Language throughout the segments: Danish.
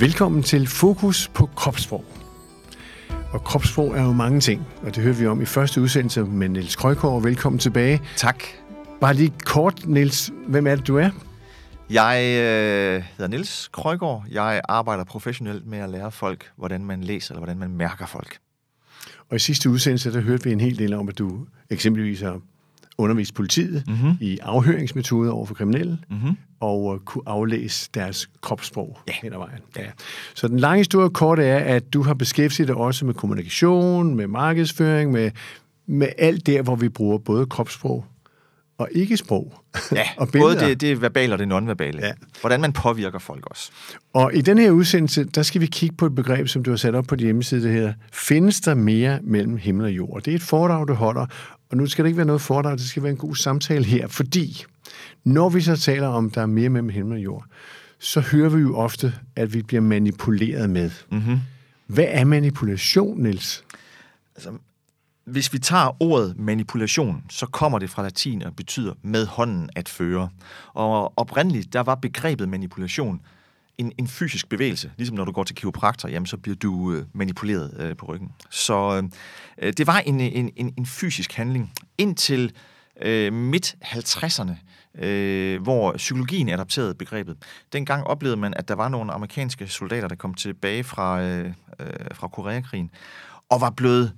Velkommen til Fokus på kropssprog. Og kropssprog er jo mange ting, og det hørte vi om i første udsendelse med Niels Krøjgaard. Velkommen tilbage. Tak. Bare lige kort, Niels. Hvem er det, du er? Jeg øh, hedder Niels Krøjgaard. Jeg arbejder professionelt med at lære folk, hvordan man læser eller hvordan man mærker folk. Og i sidste udsendelse, der hørte vi en hel del om, at du eksempelvis har undervist politiet mm-hmm. i afhøringsmetoder over for kriminelle, mm-hmm. Og uh, kunne aflæse deres kropssprog Ja. hen ad vejen. Ja. Så den lange historie kort er, at du har beskæftiget dig også med kommunikation, med markedsføring, med, med alt der, hvor vi bruger både kropssprog og ikke-sprog. Ja, og både det, det verbale og det nonverbale. Ja. Hvordan man påvirker folk også. Og i den her udsendelse, der skal vi kigge på et begreb, som du har sat op på din hjemmeside, det her. Findes der mere mellem himmel og jord? Det er et foredrag, du holder, og nu skal det ikke være noget foredrag, det skal være en god samtale her, fordi når vi så taler om, der er mere mellem himmel og jord, så hører vi jo ofte, at vi bliver manipuleret med. Mm-hmm. Hvad er manipulation, Niels? Altså, hvis vi tager ordet manipulation, så kommer det fra latin og betyder med hånden at føre. Og oprindeligt, der var begrebet manipulation en, en fysisk bevægelse. Ligesom når du går til kiropraktor, jamen, så bliver du øh, manipuleret øh, på ryggen. Så øh, det var en, en, en, en fysisk handling. Indtil øh, midt-50'erne, øh, hvor psykologien adapterede begrebet. Dengang oplevede man, at der var nogle amerikanske soldater, der kom tilbage fra, øh, øh, fra Koreakrigen, og var blevet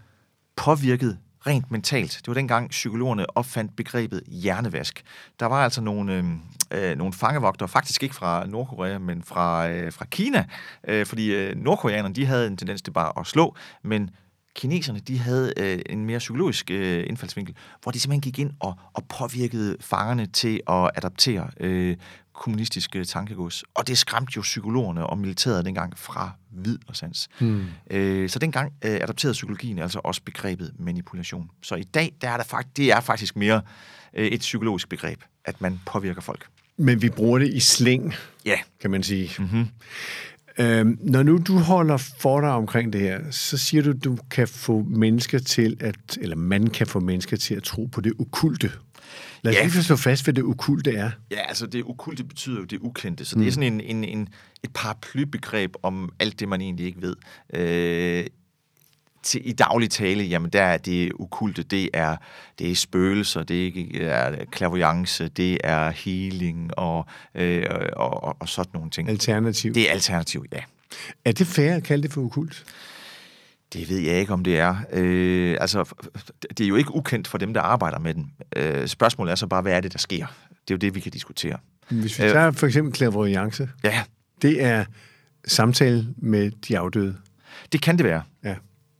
påvirket rent mentalt. Det var dengang psykologerne opfandt begrebet hjernevask. Der var altså nogle, øh, øh, nogle fangevogtere, faktisk ikke fra Nordkorea, men fra, øh, fra Kina, øh, fordi øh, nordkoreanerne de havde en tendens til bare at slå, men kineserne de havde øh, en mere psykologisk øh, indfaldsvinkel, hvor de simpelthen gik ind og, og påvirkede fangerne til at adaptere øh, kommunistiske tankegods. Og det skræmte jo psykologerne og militæret dengang fra vid og sans. Hmm. Øh, så dengang øh, adapterede psykologien altså også begrebet manipulation. Så i dag, der er der fakt, det er faktisk mere øh, et psykologisk begreb, at man påvirker folk. Men vi bruger det i slæng, Ja. kan man sige. Mm-hmm. Øhm, når nu du holder for dig omkring det her, så siger du, du kan få mennesker til at, eller man kan få mennesker til at tro på det okulte. Lad os Ja. lige slå fast, hvad det okulte er. Ja, altså det ukulte betyder jo det ukendte, så det er sådan en, en, en, et paraplybegreb om alt det, man egentlig ikke ved. Øh, til, I daglig tale, jamen der er det ukulte, det er, det er spøgelser, det er clairvoyance, det er healing og, øh, og, og, og sådan nogle ting. Alternativ. Det er alternativ, ja. Er det fair at kalde det for okult? Det ved jeg ikke, om det er. Øh, altså, det er jo ikke ukendt for dem, der arbejder med den. Øh, spørgsmålet er så bare, hvad er det, der sker? Det er jo det, vi kan diskutere. Hvis vi Øh. tager for eksempel clairvoyance, Ja, det er samtale med de afdøde. det kan det være. Ja.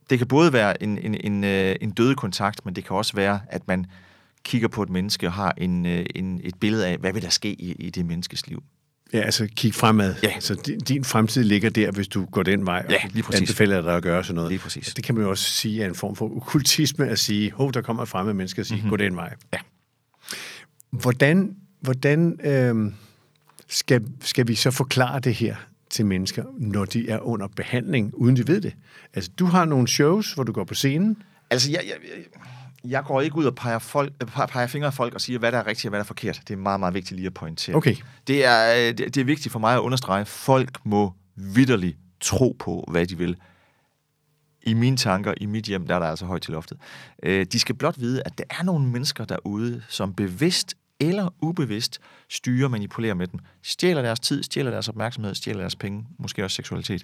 Det kan både være en, en, en, øh, en døde kontakt, men det kan også være, at man kigger på et menneske og har en, øh, en, et billede af, hvad vil der ske i, i det menneskes liv. Ja, altså kig fremad. Ja. Altså, din, din fremtid ligger der, hvis du går den vej. Ja, og lige præcis. anbefaler dig at gøre sådan noget. Lige præcis. Det kan man jo også sige er en form for okkultisme at sige, hov, der kommer et fremmed menneske og sige, mm-hmm. gå den vej. Ja. Hvordan, hvordan øh, skal, skal vi så forklare det her til mennesker, når de er under behandling, uden de ved det? Altså, du har nogle shows, hvor du går på scenen. Altså, jeg, jeg, jeg, jeg går ikke ud og peger, folk, øh, peger, peger fingre af folk og siger, hvad der er rigtigt og hvad der er forkert. Det er meget, meget vigtigt lige at pointere. Okay. Det er, øh, det, det er vigtigt for mig at understrege, at folk må vidderligt tro på, hvad de vil. I mine tanker, i mit hjem, der er der altså højt til loftet. Øh, de skal blot vide, at der er nogle mennesker derude, som bevidst eller ubevidst styrer og manipulerer med dem. Stjæler deres tid, stjæler deres opmærksomhed, stjæler deres penge, måske også seksualitet.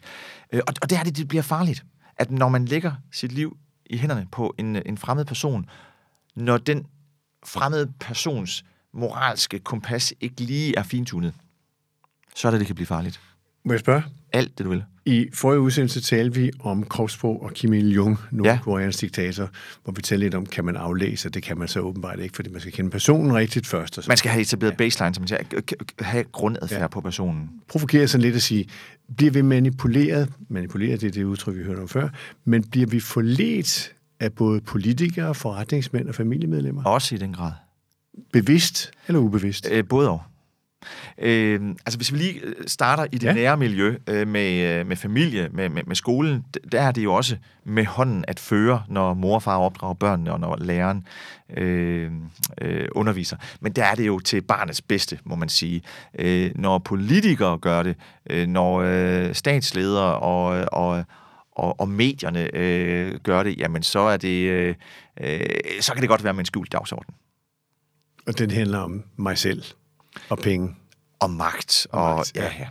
Øh, og, og det er det, det bliver farligt. At når man lægger sit liv i hænderne på en, en fremmed person, når den fremmede persons moralske kompas ikke lige er fintunet, så er det, det kan blive farligt. Må jeg spørge? Alt det, du vil. I forrige udsendelse talte vi om kropssprog og Kim Il-jung, nordkoreansk diktator, hvor vi talte lidt om, kan man aflæse, det kan man så åbenbart ikke, fordi man skal kende personen rigtigt først. Og så Man skal have etableret baseline, så man skal have grundadfærd ja. på personen. provokere sådan lidt at sige, bliver vi manipuleret, manipuleret det er det udtryk, vi hørte om før, men bliver vi forledt af både politikere, forretningsmænd og familiemedlemmer? Også i den grad. Bevidst eller ubevidst? Øh, både og. Øh, altså hvis vi lige øh, starter i det ja. Nære miljø øh, med, øh, med familie, med, med, med skolen, der er det jo også med hånden at føre, når mor og far opdrager børnene, og når læreren øh, øh, underviser. Men der er det jo til barnets bedste, må man sige. Øh, når politikere gør det, øh, når øh, statsledere og, og, og, og medierne øh, gør det, jamen så er det, øh, øh, så kan det godt være med en skjult dagsorden. Og den handler om mig selv og penge. Og magt. Og, Og magt, ja, ja. ja.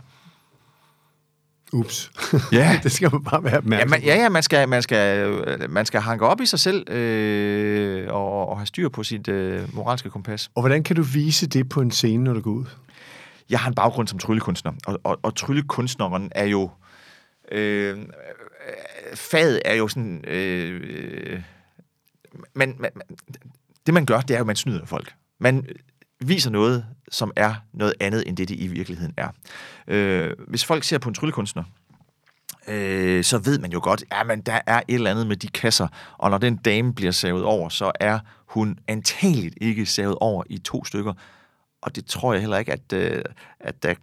Ups. Ja. det skal man bare være Ja, opmærksom man, ja, ja, man skal, man skal, man skal hanke op i sig selv øh, og, og have styr på sit øh, moralske kompas. Og hvordan kan du vise det på en scene, når du går ud? Jeg har en baggrund som tryllekunstner, og, og, og tryllekunstneren er jo... Øh, faget er jo sådan... Øh, øh, man, man, man, det, man gør, det er jo, at man snyder folk. Man viser noget, som er noget andet, end det, det i virkeligheden er. Øh, hvis folk ser på en tryllekunstner, øh, så ved man jo godt, at ja, der er et eller andet med de kasser, og når den dame bliver savet over, så er hun antageligt ikke savet over i to stykker. Og det tror jeg heller ikke, at, øh, at der,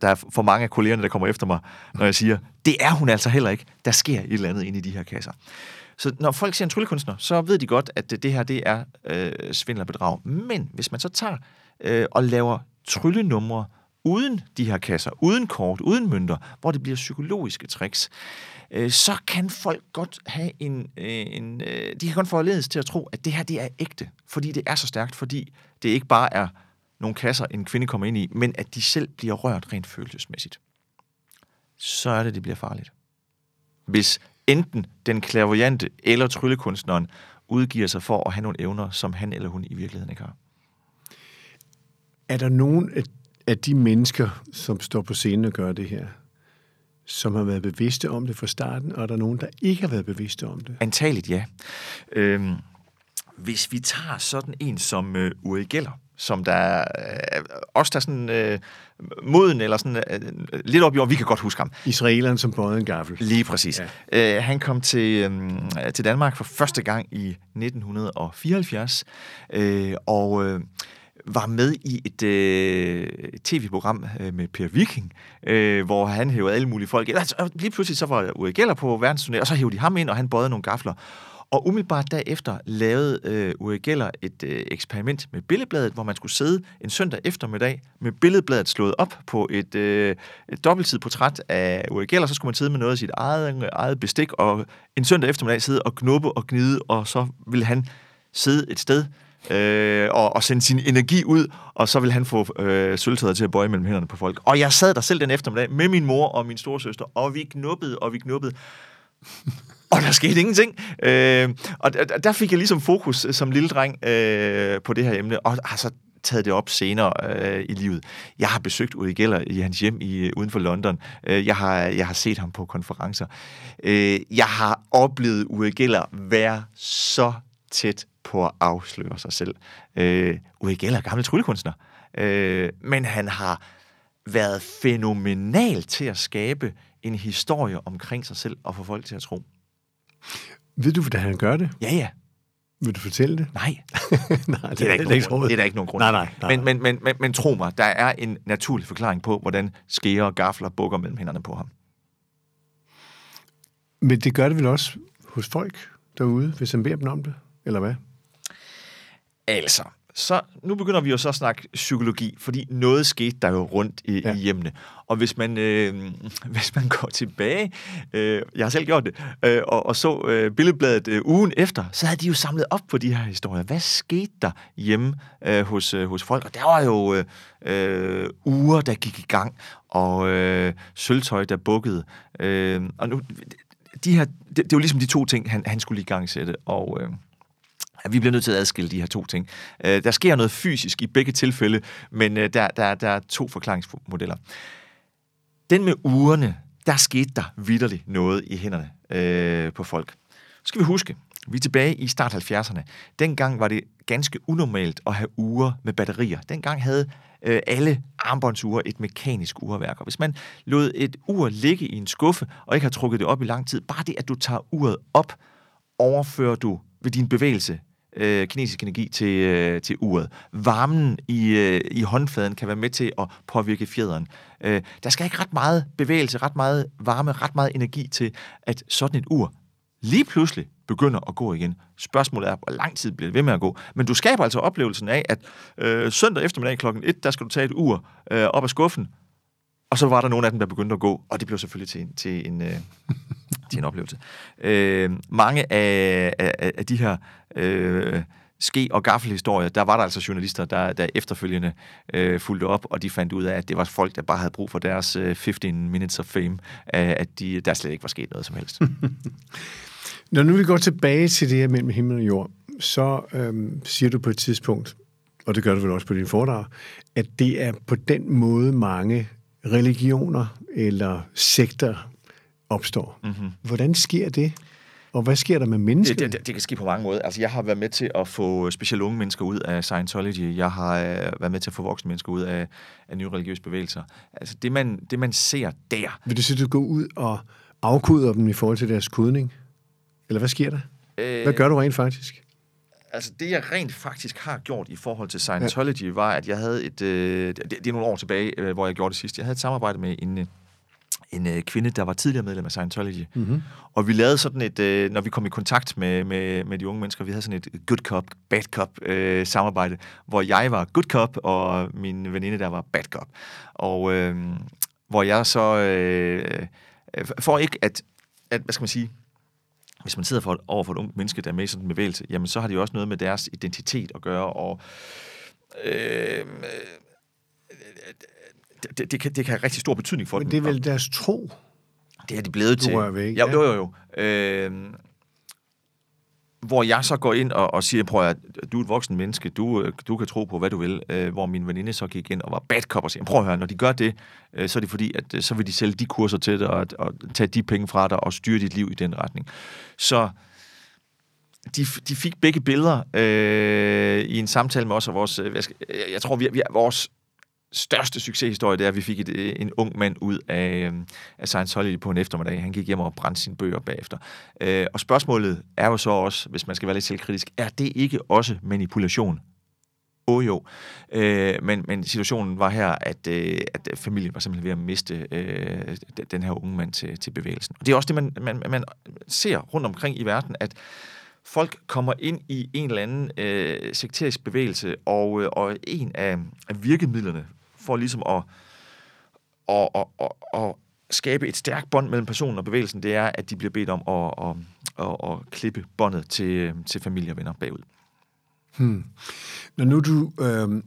der, er for mange af kollegerne, der kommer efter mig, når jeg siger, det er hun altså heller ikke. Der sker et eller andet inde i de her kasser. Så når folk ser en tryllekunstner, så ved de godt, at det her det er øh, svindel og bedrag. Men hvis man så tager øh, og laver tryllenumre uden de her kasser, uden kort, uden mønter, hvor det bliver psykologiske tricks, øh, så kan folk godt have en... Øh, en øh, de kan godt forledes til at tro, at det her det er ægte, fordi det er så stærkt, fordi det ikke bare er nogle kasser, en kvinde kommer ind i, men at de selv bliver rørt rent følelsesmæssigt. Så er det, det bliver farligt. Hvis enten den klaverjante eller tryllekunstneren udgiver sig for at have nogle evner, som han eller hun i virkeligheden ikke har. Er der nogen af, af de mennesker, som står på scenen og gør det her, som har været bevidste om det fra starten, og er der nogen, der ikke har været bevidste om det? Antageligt ja. Øhm, hvis vi tager sådan en som øh, Uri Geller, som der øh, også der er sådan øh, moden, eller sådan øh, lidt op i år, vi kan godt huske ham. Israeleren, som bøjede en gaffel. Lige præcis. Ja. Øh, han kom til, øh, til Danmark for første gang i 1974, øh, og øh, var med i et øh, tv-program øh, med Per Viking, øh, hvor han hævede alle mulige folk. Altså, lige pludselig så var Uri Geller på verdensturné, og så hævde de ham ind, og han bøjede nogle gafler. Og umiddelbart derefter lavede øh, Uri Geller et øh, eksperiment med billedbladet, hvor man skulle sidde en søndag eftermiddag med billedbladet slået op på et, øh, et dobbeltsid portræt af Uri Geller. Så skulle man sidde med noget af sit eget, eget bestik, og en søndag eftermiddag sidde og knuppe og gnide, og så ville han sidde et sted øh, og, og sende sin energi ud, og så vil han få øh, sølvtøjet til at bøje mellem hænderne på folk. Og jeg sad der selv den eftermiddag med min mor og min storesøster, og vi knuppede, og vi knuppede og der skete ingenting. Øh, og der, der fik jeg ligesom fokus øh, som lille dreng øh, på det her emne, og har så taget det op senere øh, i livet. Jeg har besøgt Uri Geller i hans hjem i, øh, uden for London. Øh, jeg, har, jeg har set ham på konferencer. Øh, jeg har oplevet Uri Geller være så tæt på at afsløre sig selv. Øh, Uri Geller er gammel tryllekunstner, øh, men han har været fænomenal til at skabe en historie omkring sig selv og få folk til at tro. Ved du, hvordan han gør det? Ja, ja. Vil du fortælle det? Nej, nej, det er der ikke, nogen, grund. det er der ikke nogen grund Nej, nej, nej. Men, men, men, men, men tro mig, der er en naturlig forklaring på, hvordan skære og gafler bukker mellem hænderne på ham. Men det gør det vel også hos folk derude, hvis han beder dem om det? Eller hvad? Altså, så nu begynder vi jo så at snakke psykologi, fordi noget skete der jo rundt i, ja. I hjemmene. Og hvis man, øh, hvis man går tilbage, øh, jeg har selv gjort det, øh, og, og så øh, billedbladet øh, ugen efter, så havde de jo samlet op på de her historier. Hvad skete der hjemme øh, hos, øh, hos folk? Og der var jo øh, øh, uger, der gik i gang, og øh, sølvtøj, der bukkede. Øh, og nu, de her, det, det jo ligesom de to ting, han, han skulle i gang sætte, og... Øh, at vi bliver nødt til at adskille de her to ting. Øh, der sker noget fysisk i begge tilfælde, men øh, der, der, der er to forklaringsmodeller. Den med ugerne, der skete der vidderligt noget i hænderne øh, på folk. Så skal vi huske, vi er tilbage i start 70'erne. Dengang var det ganske unormalt at have uger med batterier. Dengang havde øh, alle armbåndsure et mekanisk urværk. Og hvis man lod et ur ligge i en skuffe, og ikke har trukket det op i lang tid, bare det, at du tager uret op, overfører du ved din bevægelse øh, kinesisk energi til, øh, til uret. Varmen i, øh, i håndfladen kan være med til at påvirke fjederen. Øh, der skal ikke ret meget bevægelse, ret meget varme, ret meget energi til, at sådan et ur lige pludselig begynder at gå igen. Spørgsmålet er, hvor lang tid bliver det ved med at gå. Men du skaber altså oplevelsen af, at øh, søndag eftermiddag klokken 1, der skal du tage et ur øh, op af skuffen, og så var der nogle af dem, der begyndte at gå, og det blev selvfølgelig til, til, en, øh, til en oplevelse. Øh, mange af, af, af de her øh, ske- og gaffelhistorier, der var der altså journalister, der, der efterfølgende øh, fulgte op, og de fandt ud af, at det var folk, der bare havde brug for deres øh, 15 minutes of fame, øh, at de, der slet ikke var sket noget som helst. Når nu vi går tilbage til det her mellem himmel og jord, så øh, siger du på et tidspunkt, og det gør du vel også på din foredrag, at det er på den måde mange religioner eller sekter opstår. Mm-hmm. Hvordan sker det? Og hvad sker der med mennesker? Det, det, det kan ske på mange måder. Altså, jeg har været med til at få specielt unge mennesker ud af Scientology. Jeg har øh, været med til at få voksne mennesker ud af, af nye religiøse bevægelser. Altså, det man, det man ser der... Vil du sige, at du går ud og afkoder dem i forhold til deres kodning? Eller hvad sker der? Øh, hvad gør du rent faktisk? Altså, det jeg rent faktisk har gjort i forhold til Scientology, ja. var, at jeg havde et... Øh, det, det er nogle år tilbage, øh, hvor jeg gjorde det sidst. Jeg havde et samarbejde med en, øh, en øh, kvinde, der var tidligere medlem af Scientology. Mm-hmm. Og vi lavede sådan et, øh, når vi kom i kontakt med, med, med de unge mennesker, vi havde sådan et good cop, bad cop øh, samarbejde, hvor jeg var good cop, og min veninde der var bad cop. Og øh, hvor jeg så, øh, for ikke at, at, hvad skal man sige, hvis man sidder for, over for et ungt menneske, der er med i sådan en bevægelse, jamen så har det jo også noget med deres identitet at gøre, og øh, det, det, kan, det kan have rigtig stor betydning for Men dem. det er vel deres tro? Det er de blevet til. Ved, ikke? Ja, jo, jo, jo. Øh, hvor jeg så går ind og, og siger, prøv at du er et voksen menneske, du, du kan tro på, hvad du vil. Øh, hvor min veninde så gik ind og var bad cop og siger, prøv at høre, når de gør det, øh, så er det fordi, at øh, så vil de sælge de kurser til dig, og, og tage de penge fra dig, og styre dit liv i den retning. Så de, de fik begge billeder øh, i en samtale med os, og vores, jeg, jeg tror, vi, vi, vores største succeshistorie, det er, at vi fik et, øh, en ung mand ud af, øhm, af Science Holiday på en eftermiddag. Han gik hjem og brændte sine bøger bagefter. Øh, og spørgsmålet er jo så også, hvis man skal være lidt selvkritisk, er det ikke også manipulation? Åh oh, jo. Øh, men, men situationen var her, at, øh, at familien var simpelthen ved at miste øh, den her unge mand til, til bevægelsen. Og det er også det, man, man, man ser rundt omkring i verden, at folk kommer ind i en eller anden øh, sekterisk bevægelse, og, øh, og en af, af virkemidlerne for ligesom at, at, at, at, at skabe et stærkt bånd mellem personen og bevægelsen, det er, at de bliver bedt om at, at, at, at klippe båndet til, til familie og venner bagud. Hmm. Når nu du øh,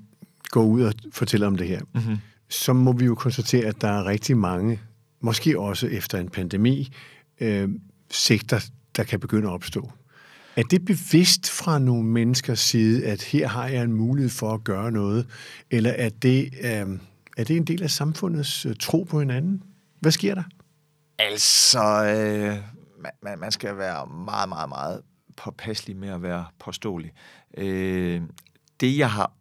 går ud og fortæller om det her, mm-hmm. så må vi jo konstatere, at der er rigtig mange, måske også efter en pandemi, øh, sigter, der kan begynde at opstå. Er det bevidst fra nogle menneskers side, at her har jeg en mulighed for at gøre noget? Eller er det, øh, er det en del af samfundets øh, tro på hinanden? Hvad sker der? Altså, øh, man, man skal være meget, meget, meget påpasselig med at være påståelig. Øh, det, jeg har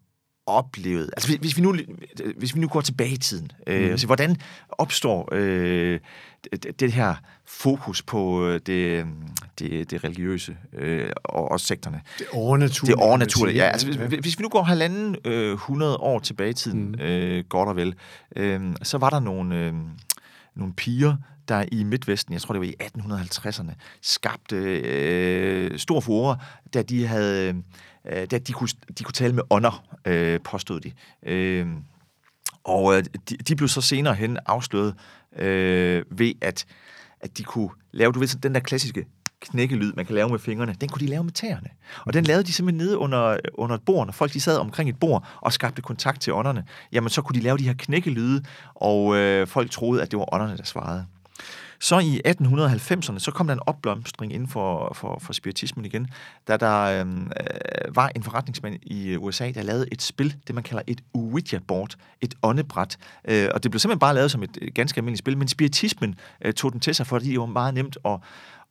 oplevet, altså hvis, vi, nu, hvis vi nu går tilbage i tiden, øh, mm. altså, hvordan opstår øh, det, det her fokus på øh, det, det, det religiøse øh, og også sekterne. Det overnaturlige. Det overnaturlige, ja. Altså, hvis, hvis vi nu går halvanden øh, 100 år tilbage i tiden, mm. øh, godt og vel, øh, så var der nogle, øh, nogle piger, der i Midtvesten, jeg tror det var i 1850'erne, skabte øh, stor furore, da de havde, øh, da de kunne, de kunne tale med ånder, øh, påstod de. Øh, og øh, de, de blev så senere hen afsløret øh, ved, at, at de kunne lave, du ved, den der klassiske knækkelyd, man kan lave med fingrene, den kunne de lave med tæerne. Og den lavede de simpelthen nede under, under et bord, når folk de sad omkring et bord og skabte kontakt til ånderne. Jamen, så kunne de lave de her knækkelyde, og øh, folk troede, at det var ånderne, der svarede. Så i 1890'erne, så kom der en opblomstring inden for, for, for spiritismen igen, da der øhm, øh, var en forretningsmand i USA, der lavede et spil, det man kalder et Ouija-board, et åndebræt. Øh, og det blev simpelthen bare lavet som et ganske almindeligt spil, men spiritismen øh, tog den til sig, fordi det var meget nemt at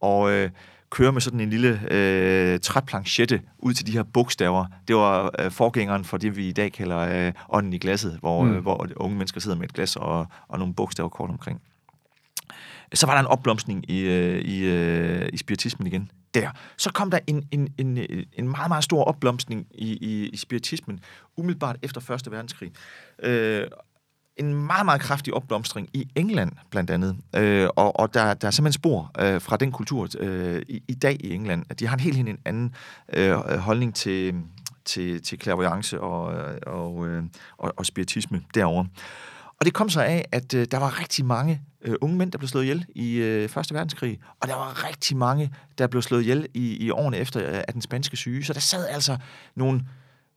og, øh, køre med sådan en lille øh, træplanchette ud til de her bogstaver. Det var øh, forgængeren for det, vi i dag kalder øh, ånden i glasset, hvor, mm. øh, hvor unge mennesker sidder med et glas og, og nogle bogstaver kort omkring. Så var der en opblomstring i, øh, i, øh, i spiritismen igen. Der. Så kom der en, en, en, en meget, meget stor opblomstring i, i, i spiritismen, umiddelbart efter Første Verdenskrig. Øh, en meget, meget kraftig opblomstring i England, blandt andet. Øh, og og der, der er simpelthen spor øh, fra den kultur øh, i, i dag i England, at de har en helt, helt en anden øh, holdning til, til, til clairvoyance og, og, øh, og, og spiritisme derovre. Og det kom så af, at øh, der var rigtig mange øh, unge mænd, der blev slået ihjel i øh, Første Verdenskrig, og der var rigtig mange, der blev slået ihjel i, i årene efter øh, af den spanske syge. Så der sad altså nogle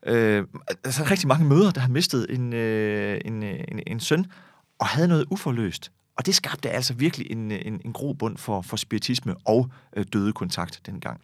øh, altså rigtig mange møder, der har mistet en, øh, en, øh, en, en søn, og havde noget uforløst. Og det skabte altså virkelig en, øh, en, en grobund for, for spiritisme og øh, døde kontakt dengang.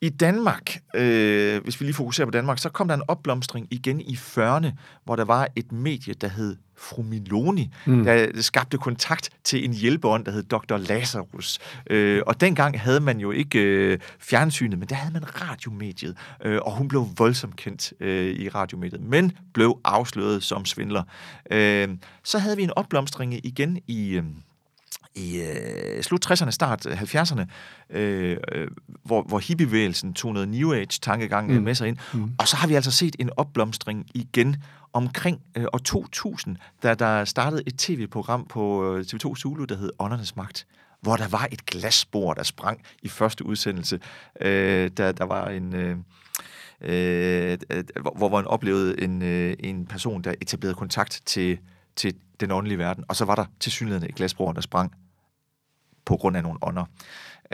I Danmark, øh, hvis vi lige fokuserer på Danmark, så kom der en opblomstring igen i 40'erne, hvor der var et medie, der hed Fru Miloni, mm. der skabte kontakt til en hjælpeånd, der hed Dr. Lazarus. Øh, og dengang havde man jo ikke øh, fjernsynet, men der havde man radiomediet, øh, og hun blev voldsomt kendt øh, i radiomediet, men blev afsløret som svindler. Øh, så havde vi en opblomstring igen i... Øh, i øh, slut 60'erne, start 70'erne, øh, øh, hvor, hvor hippiebevægelsen tog noget New Age-tankegang mm. med sig ind. Mm. Og så har vi altså set en opblomstring igen omkring øh, år 2000, da der startede et tv-program på øh, TV2 Zulu, der hed Åndernes Magt hvor der var et glasbord, der sprang i første udsendelse. Øh, der, der var en... Øh, øh, hvor, hvor man oplevede en, øh, en person, der etablerede kontakt til, til den åndelige verden, og så var der til synligheden et glasbord, der sprang på grund af nogle ånder.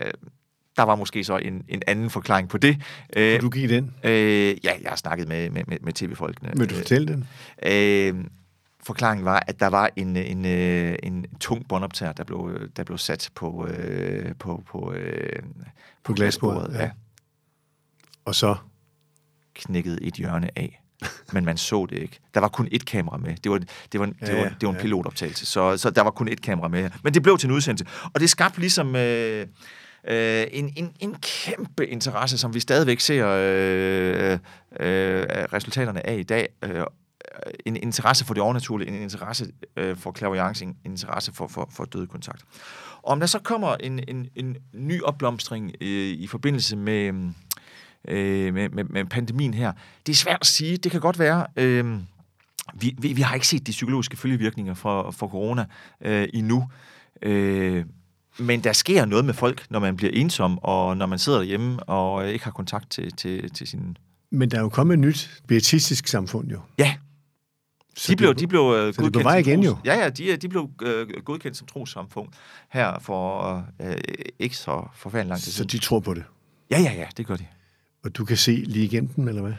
Øh, der var måske så en, en anden forklaring på det. Kunne du give den? Øh, ja, jeg har snakket med, med, med, med tv-folkene. Vil du fortælle den? Øh, forklaringen var, at der var en, en, en, en tung båndoptager, der blev, der blev sat på, øh, på, på, øh, på glasbordet. Ja. ja. Og så? Knækkede et hjørne af men man så det ikke. Der var kun ét kamera med. Det var, det var, det ja, var, det var en ja. pilotoptagelse, så, så der var kun ét kamera med. Men det blev til en udsendelse. Og det skabte ligesom... Øh, øh, en, en, en kæmpe interesse, som vi stadigvæk ser øh, øh, resultaterne af i dag. Øh, en interesse for det overnaturlige, en interesse øh, for clairvoyance, en interesse for, for, for døde kontakt. Og om der så kommer en, en, en ny opblomstring øh, i forbindelse med, øh, med, med, med pandemien her. Det er svært at sige. Det kan godt være... Øh, vi, vi, vi har ikke set de psykologiske følgevirkninger for, for corona øh, endnu. Øh, men der sker noget med folk, når man bliver ensom, og når man sidder derhjemme og ikke har kontakt til, til, til sin... Men der er jo kommet et nyt beatistisk samfund jo. Ja. Så de blev, de blev uh, godkendt det igen jo. Ja, ja, de, de blev uh, godkendt som trosamfund her for uh, ikke så forfærdelig lang tid Så de tror på det? Ja, ja, ja, det gør de. Og du kan se lige igennem dem, eller hvad?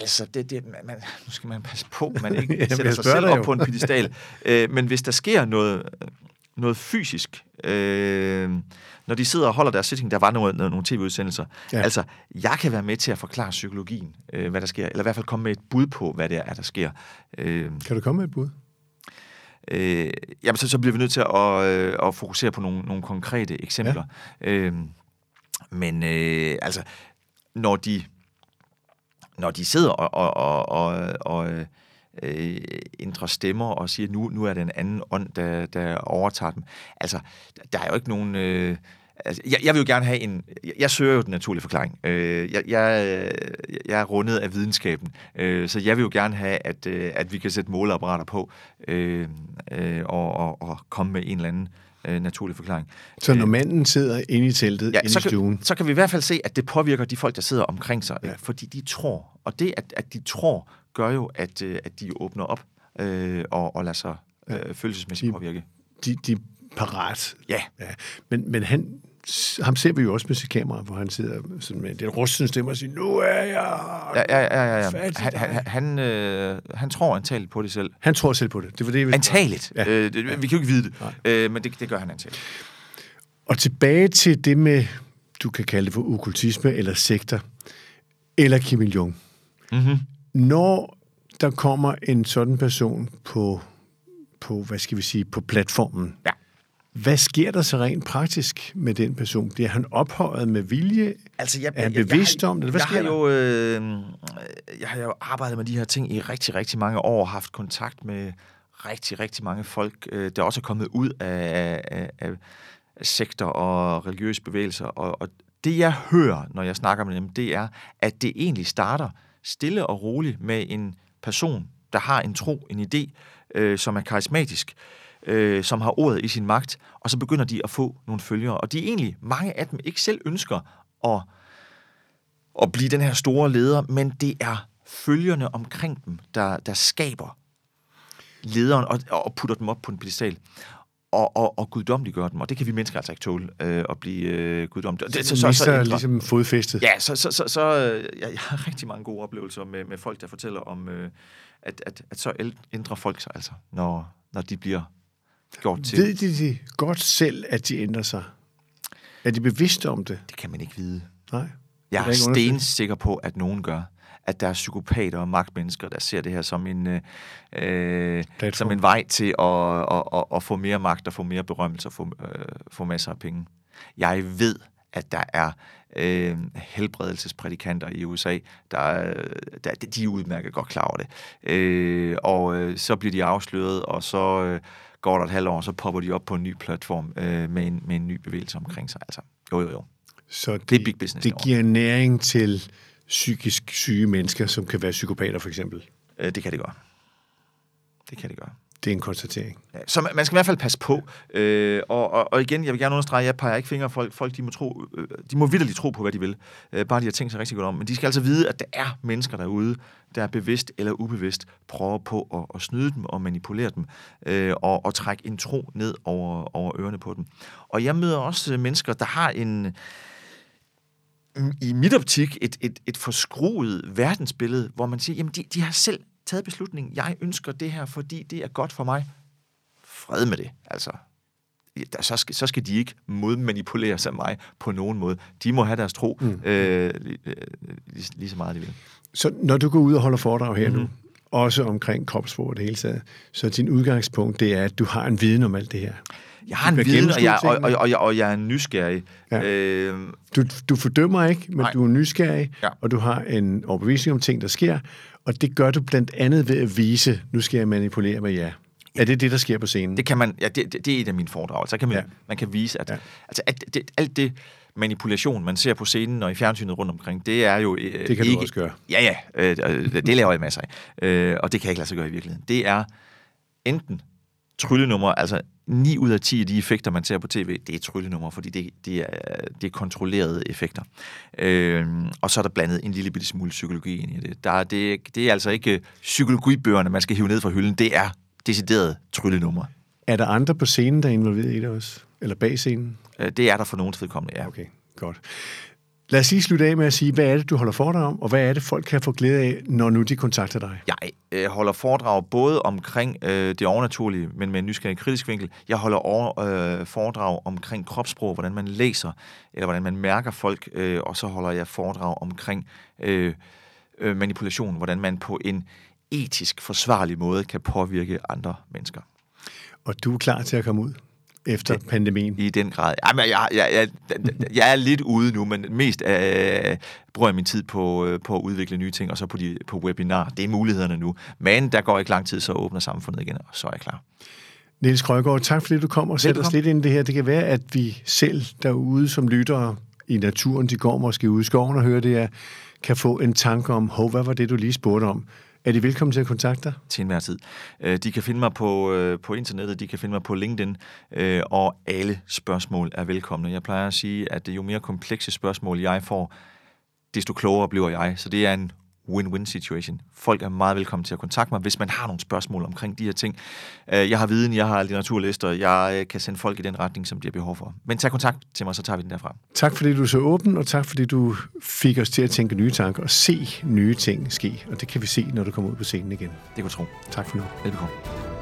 Altså, det, det, man, nu skal man passe på, man ikke Jamen, sætter sig selv op jo. på en pedestal. øh, men hvis der sker noget, noget fysisk, øh, når de sidder og holder deres sitting, der var nogle, nogle tv-udsendelser. Ja. Altså, jeg kan være med til at forklare psykologien, øh, hvad der sker, eller i hvert fald komme med et bud på, hvad det er, der sker. Øh, kan du komme med et bud? Øh, jamen, så, så bliver vi nødt til at, øh, at fokusere på nogle, nogle konkrete eksempler. Ja. Øh, men øh, altså, når de, når de sidder og, og, og, og, og øh, ændrer stemmer og siger, nu, nu er det en anden ånd, der, der overtager dem. Altså, der er jo ikke nogen... Øh, altså, jeg, jeg vil jo gerne have en... Jeg, jeg søger jo den naturlige forklaring. Øh, jeg, jeg, jeg er rundet af videnskaben, øh, så jeg vil jo gerne have, at, øh, at vi kan sætte måleapparater på øh, øh, og, og, og komme med en eller anden øh, naturlig forklaring. Så når øh, manden sidder inde i teltet, ja, inde så i stuen... Kan, så kan vi i hvert fald se, at det påvirker de folk, der sidder omkring sig, ja. fordi de tror. Og det, at, at de tror, gør jo, at, øh, at de åbner op øh, og, og lader sig øh, følelsesmæssigt påvirke. De, de parat. Ja. ja. Men, men han, ham ser vi jo også med sit kamera, hvor han sidder sådan med den rustende stemme og siger, nu er jeg ja, ja, ja, ja, ja. Han, han, han, øh, han tror antageligt på det selv. Han tror selv på det. det, var det antageligt. Ja. Øh, det, vi kan jo ikke vide det, øh, men det, det gør han antageligt. Og tilbage til det med, du kan kalde det for okultisme, eller sekter, eller Kim Il-jung. Mm-hmm. Når der kommer en sådan person på, på, hvad skal vi sige, på platformen, ja hvad sker der så rent praktisk med den person? Bliver han ophøjet med vilje? Altså, jeg, er han bevidst jeg, om det? Hvad jeg sker har jo, øh, jeg har jo arbejdet med de her ting i rigtig, rigtig mange år, haft kontakt med rigtig, rigtig mange folk, øh, der også er kommet ud af, af, af sektor og religiøse bevægelser. Og, og det, jeg hører, når jeg snakker med dem, det er, at det egentlig starter stille og roligt med en person, der har en tro, en idé, øh, som er karismatisk, øh, som har ordet i sin magt, og så begynder de at få nogle følgere. Og de egentlig, mange af dem ikke selv ønsker at, at blive den her store leder, men det er følgerne omkring dem, der, der skaber lederen og, og putter dem op på en pedestal og, og, og guddomliggør dem, og det kan vi mennesker altså ikke tåle øh, at blive øh, guddommeligt. Det, så, så, så, så ligesom fodfæstet. Ja, så, så, så, så øh, jeg, jeg har rigtig mange gode oplevelser med, med folk, der fortæller om, øh, at, at, at så ændrer folk sig altså, når, når de bliver gjort til... Ved de, de godt selv, at de ændrer sig? Er de bevidste om det? Det kan man ikke vide. Nej. Jeg er stensikker på, at nogen gør at der er psykopater og magtmennesker, der ser det her som en, øh, øh som en vej til at, at, at, at få mere magt og få mere berømmelse og få, øh, få masser af penge. Jeg ved, at der er øh, helbredelsesprædikanter i USA, der, der de er udmærket godt klar over det. Øh, og øh, så bliver de afsløret, og så øh, går der et halvt år, så popper de op på en ny platform øh, med, en, med en ny bevægelse omkring sig. Altså, jo, jo, jo. Så det, det er big business. Det giver næring til psykisk syge mennesker, som kan være psykopater for eksempel? Øh, det kan det gøre. Det kan det gøre. Det er en konstatering. Ja, så man, man skal i hvert fald passe på. Øh, og, og, og igen, jeg vil gerne understrege, at jeg peger ikke fingre. Folk, folk de må, tro, øh, de må vidderligt tro på, hvad de vil. Øh, bare de har tænkt sig rigtig godt om. Men de skal altså vide, at der er mennesker derude, der er bevidst eller ubevidst prøver på at, at snyde dem og manipulere dem. Øh, og, og trække en tro ned over, over ørerne på dem. Og jeg møder også øh, mennesker, der har en i mit optik et, et, et forskruet verdensbillede, hvor man siger, jamen de, de har selv taget beslutningen. Jeg ønsker det her, fordi det er godt for mig. Fred med det, altså. Der, så, skal, så skal de ikke modmanipulere sig mig på nogen måde. De må have deres tro mm. øh, lige, lige, lige så meget, de vil. Så når du går ud og holder foredrag her mm. nu, også omkring kropssprog og det hele taget, så din udgangspunkt, det er, at du har en viden om alt det her. Jeg har en viden, og jeg, og, og, og, jeg, og jeg er nysgerrig. Ja. Øh, du, du fordømmer ikke, men nej. du er nysgerrig, ja. og du har en overbevisning om ting, der sker, og det gør du blandt andet ved at vise, nu skal jeg manipulere med jer. Er det det, der sker på scenen? Det kan man, ja, det, det, det er et af mine foredrag. Så kan man, ja. man kan vise, at, ja. altså, at det, alt det manipulation, man ser på scenen og i fjernsynet rundt omkring, det er jo øh, Det kan ikke, du også gøre. Ja, ja, øh, det laver jeg masser af. Øh, og det kan jeg ikke lade sig gøre i virkeligheden. Det er enten tryllenummer, altså 9 ud af 10 af de effekter, man ser på tv, det er tryllenummer, fordi det, det, er, det er kontrollerede effekter. Øh, og så er der blandet en lille bitte smule psykologi ind i det. Der, det, det er altså ikke psykologibøgerne, man skal hive ned fra hylden, det er decideret tryllenummer. Er der andre på scenen, der er involveret i det også? Eller bag scenen? Øh, det er der for nogens vedkommende, ja. Okay, godt. Lad os lige slutte af med at sige, hvad er det, du holder foredrag om, og hvad er det, folk kan få glæde af, når nu de kontakter dig? Jeg øh, holder foredrag både omkring øh, det overnaturlige, men med en nysgerrig kritisk vinkel. Jeg holder over, øh, foredrag omkring kropssprog, hvordan man læser, eller hvordan man mærker folk, øh, og så holder jeg foredrag omkring øh, øh, manipulation, hvordan man på en etisk forsvarlig måde kan påvirke andre mennesker. Og du er klar til at komme ud? Efter det, pandemien? I den grad. Jamen, jeg, jeg, jeg, jeg er lidt ude nu, men mest øh, bruger jeg min tid på, øh, på at udvikle nye ting, og så på, de, på webinar. Det er mulighederne nu. Men der går ikke lang tid, så åbner samfundet igen, og så er jeg klar. Niels Krøgaard, tak fordi du kom og satte os lidt ind i det her. Det kan være, at vi selv derude som lyttere i naturen, de går måske ude i skoven og hører det her, kan få en tanke om, hov, hvad var det, du lige spurgte om? Er de velkommen til at kontakte dig? Til enhver tid. Øh, de kan finde mig på, øh, på internettet, de kan finde mig på LinkedIn, øh, og alle spørgsmål er velkomne. Jeg plejer at sige, at jo mere komplekse spørgsmål jeg får, desto klogere bliver jeg. Så det er en win-win situation. Folk er meget velkommen til at kontakte mig, hvis man har nogle spørgsmål omkring de her ting. Jeg har viden, jeg har litteraturlister, jeg kan sende folk i den retning, som de har behov for. Men tag kontakt til mig, så tager vi den derfra. Tak fordi du er så åben, og tak fordi du fik os til at tænke nye tanker og se nye ting ske. Og det kan vi se, når du kommer ud på scenen igen. Det kunne tro. Tak for nu. Velbekomme.